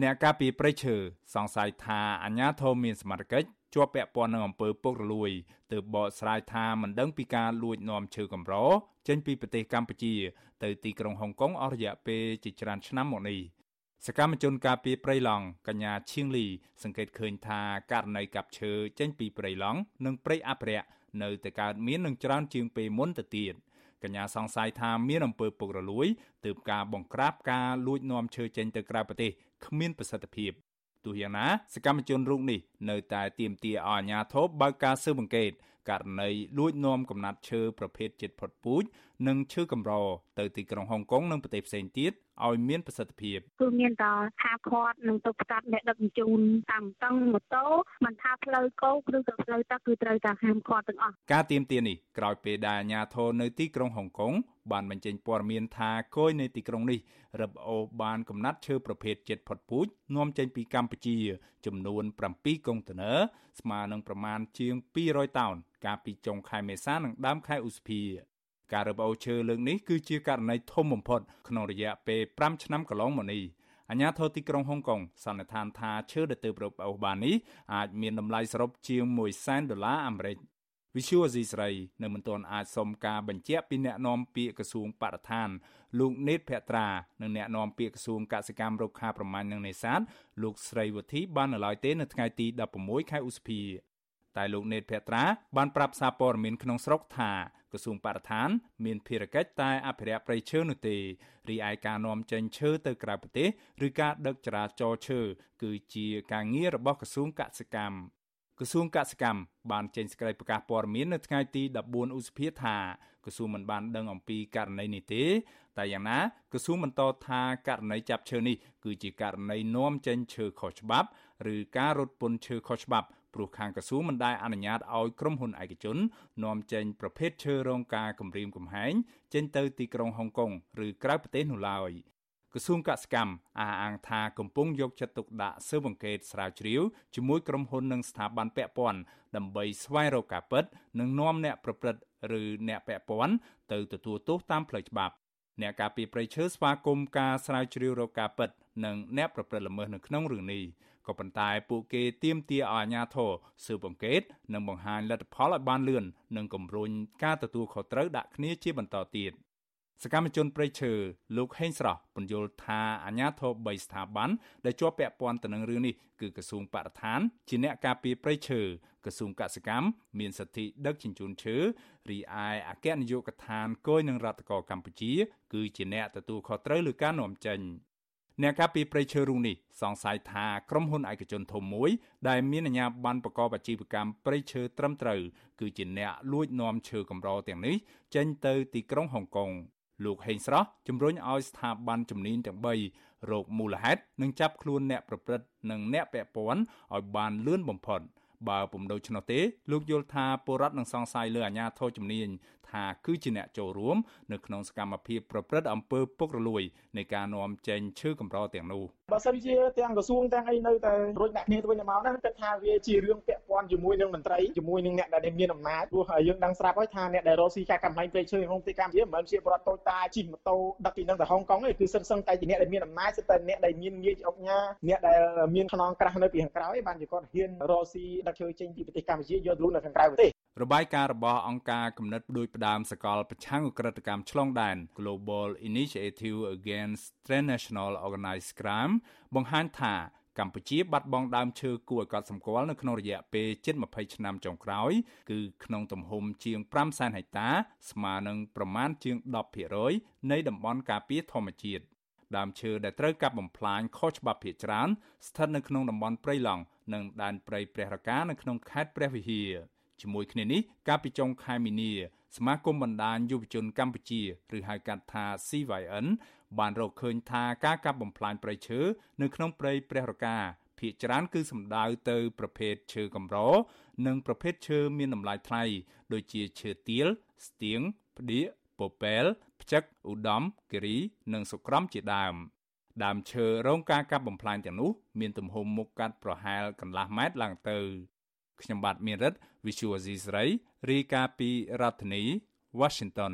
អ្នកការពីប្រៃឈើសង្ស័យថាអាញាធមមានសមត្ថកិច្ចជាប់ពាក់ព័ន្ធនឹងអំពើពុករលួយទើបបកស្រាយថាមិនដឹងពីការលួចនាំឈើកម្រចេញពីប្រទេសកម្ពុជា ទៅទីក្រុងហុងកុងអស់រយៈពេលជាច្រើនឆ្នាំមកនេះសកម្មជនការពីព្រៃឡង់កញ្ញាឈៀងលី សង្កេតឃើញថាករណីកាប់ឈើចេញពីព្រៃឡង់និងព្រៃអភិរក្សនៅតែកើតមាននឹងច្រើនជាងពេលមុនទៅទៀត កញ្ញាសង្ស័យថាមានអំពើពុករលួយទើបការបង្ក្រាបការលួចនាំឈើចេញទៅក្រៅប្រទេសគ្មានប្រសិទ្ធភាពទោះយ៉ាងណាសកម្មជនរូបនេះនៅតែទាមទារឲ្យអាជ្ញាធរបើកការស៊ើបអង្កេត ករណីលួចនាំកំណាត់ឈើប្រភេទជាតិផុតពូជនិងឈើកម្រទៅទីក្រុងហុងកុងនិងប្រទេសផ្សេងទៀតឲ្យមានប្រសិទ្ធភាពគឺមានតែហាឃាត់និងទៅផ្កាត់អ្នកដឹកជញ្ជូនតាមតឹងម៉ូតូមិនថាផ្លូវគោកឬក៏ផ្លូវទឹកគឺត្រូវតែហាមឃាត់ទាំងអស់ការទៀមទានេះក្រោយពេលដែលអាជ្ញាធរនៅទីក្រុងហុងកុងបានបញ្ចេញព័ត៌មានថាគយនៅទីក្រុងនេះរឹបអូសបានកំណត់ឈើប្រភេទជាតិផុតពូជនាំចេញពីកម្ពុជា ចំនួន7កុងតឺន័រស្មើនឹងប្រមាណជាង200តោនកាលពីចុងខែមេសានិងដើមខែឧសភាការរឹបអូសឈើលើកនេះគឺជាករណីធំបំផុតក្នុងរយៈពេល5ឆ្នាំកន្លងមកនេះអាញាធរទីក្រុងហុងកុងសន្និដ្ឋានថាឈើដែលទើបរឹបអូសបាននេះអាចមានតម្លៃសរុបជាង1សែនដុល្លារអាមេរិកវិសុវអេស៊ីស្រីនៅមិនទាន់អាចសុំការបញ្ជាក់ពីអ្នកនាំពាក្យក្រសួងបរិស្ថានលោកនេតភក្ត្រានិងអ្នកនាំពាក្យក្រសួងកសិកម្មរុក្ខាប្រមាញ់និងនេសាទលោកស្រីវុធីបាននៅឡើយទេនៅថ្ងៃទី16ខែឧសភា តែលោកនេតភក្ត្រាបានប្រាប់សារព័ត៌មានក្នុងស្រុកថាក្រសួងបរិស្ថាន មានភារកិច្ចតែអភិរក្សព្រៃឈើនោះទេរីឯការនាំចេញឈើទៅក្រៅប្រទេសឬការដឹកចរាចរឈើគឺជាការងាររបស់ក្រសួងកសិកម្ម ក្រសួងកសិកម្មបានចេញសេចក្តីប្រកាសព័ត៌មាននៅថ្ងៃទី14ឧសភាថាក្រសួងមិនបានដឹងអំពីករណីនេះទេ តែយ៉ាងណាក្រសួងបន្តថាករណីចាប់ឈើនេះគឺជាករណីនាំចេញឈើខុសច្បាប់ ឬការរត់ពន្ធឈើខុសច្បាប់ព្រោះខាងក្រសួងមិនដែលអនុញ្ញាតឲ្យក្រុមហ៊ុនឯកជននាំចេញប្រភេទឈើរងការគំរាមកំហែងចេញទៅទីក្រុងហុងកុងឬក្រៅប្រទេសនោះឡើយ ក្រសួងកសិកម្មអះអាងថាកំពុងយកចិត្តទុកដាក់ស៊ើបអង្កេតស្រាវជ្រាវជាមួយក្រុមហ៊ុននិងស្ថាប័នពាក់ព័ន្ធដើម្បីស្វែងរកការពិត និងនាំអ្នកប្រព្រឹត្តឬអ្នកពាក់ព័ន្ធទៅទទួលទោសតាមផ្លូវច្បាប់អ្នកការពីប្រៃឈើស្វាគមន៍ការស្រាវជ្រាវរកការពិត និងអ្នកប្រព្រឹត្តល្មើសនៅក្នុងរឿងនេះក៏ប៉ុន្តែពួកគេទាមទារឲ្យអាជ្ញាធរស៊ើបអង្កេត និងបង្ហាញលទ្ធផលឲ្យបានលឿននិងគម្រុញការទទួលខុសត្រូវដាក់គ្នាជាបន្តទៀត សកម្មជនប្រៃឈើលោកហេងស្រស់ពន្យល់ថាអាជ្ញាធរ3ស្ថាប័នដែលជាប់ពាក់ព័ន្ធទៅនឹងរឿងនេះគឺក្រសួងបរិស្ថានជាអ្នកការពារប្រៃឈើក្រសួងកសិកម្មមានសិទ្ធិដឹកជញ្ជូនឈើរីឯអគ្គនាយកដ្ឋានគយនឹងរដ្ឋកោកម្ពុជា គឺជាអ្នកទទួលខុសត្រូវលើការនាំចេញអ្នកការពីប្រៃឈើរុងនេះសង្ស័យថាក្រុមហ៊ុនឯកជនធំមួយ ដែលមានអាជ្ញាប័ណ្ណប្រកបអាជីវកម្មប្រៃឈើត្រឹមត្រូវគឺជាអ្នកលួចនាំឈើកម្រទាំងនេះចេញទៅទីក្រុងហុងកុង លោកហេងស្រស់ជំរុញឲ្យស្ថាប័នជំនាញទាំង3រកមូលហេតុនិងចាប់ខ្លួនអ្នកប្រព្រឹត្តនិងអ្នកពាក់ព័ន្ធឲ្យបានលឿនបំផុត បើពុំដូច្នោះទេលោកយល់ថាពលរដ្ឋនឹងសង្ស័យលើអាជ្ញាធរជំនាញថាគឺជាអ្នកចូលរួមនៅក្នុងសកម្មភាពប្រព្រឹត្តអំពើពុករលួយនៃការនាំចេញឈើកម្រទាំងនោះបើសិនជាទាំងក្រសួងទាំងអីនៅតែរួចដាក់គ្នាទៅវិញទៅមកហ្នឹងគិតថាវាជារឿងពាក់ព័ន្ធជាមួយនឹងមន្ត្រីជាមួយនឹងអ្នកដែលមានអំណាចព្រោះយើងដឹងស្រាប់ហើយថាអ្នកដែលរកស៊ីការកំប្លែងព្រៃឈើក្នុងប្រទេសកម្ពុជាមិនមែនជាបរដ្ឋតូចតាចជិះម៉ូតូដឹកពីនឹងទៅហុងកុងទេគឺសិនសឹងតែជាអ្នកដែលមានអំណាចសិតតែអ្នកដែលមានងារជាអង្គញាអ្នកដែលមានខ្នងក្រាស់នៅពីខាងក្រៅឯងបានជាគាត់ហ៊ានរកស៊ីដឹកឈើចេញពីប្រទេសកម្ពុជាយកទៅលក់នៅខាងក្រៅប្រទេសរបាយការណ៍របស់អង្គការគំនិតផ្ដួចផ្ដើមសកលប្រឆាំងអ ுக ្រិតកម្មឆ្លងដែន Global Initiative Against Transnational Organized Crime បង្ហាញថាកម្ពុជាបាត់បង់ដើមឈើគួរឲ្យកត់សម្គាល់នៅក្នុងរយៈពេលជិត20ឆ្នាំចុងក្រោយ គឺក្នុងទំហំជាង5សែនហិកតា ស្មើនឹងប្រមាណជាង10%នៃតំបន់ការពារធម្មជាតិ ដើមឈើដែលត្រូវកាប់បំផ្លាញខុសច្បាប់ភាគច្រើនស្ថិតនៅក្នុងតំបន់ព្រៃឡង់និងដែនព្រៃព្រះរកានៅក្នុងខេត្តព្រះវិហារជាមួយគ្នានេះកាលពីចុងខែមីនាសមាគមបណ្ដាញយុវជនកម្ពុជាឬហៅកាត់ថា CYN បានរកឃើញថាការកាប់បំផ្លាញព្រៃឈើនៅក្នុងព្រៃព្រះរកាភាគច្រើនគឺសំដៅទៅប្រភេទឈើកម្រនិងប្រភេទឈើមានតម្លៃថ្លៃដូចជាឈើទាលស្ទៀងផ្ដៀកពពែល ផ្ចឹកឧត្តមគិរី និងសុក្រំជាដើមដើមឈើរងការកាប់បំផ្លាញទាំងនោះមានទំហំមុខកាត់ប្រហែលកន្លះម៉ែត្រឡើងទៅខ្ញុំបាទមានរិទ្ធ Visual C ស្រីរាយការណ៍ពីរដ្ឋធានី Washington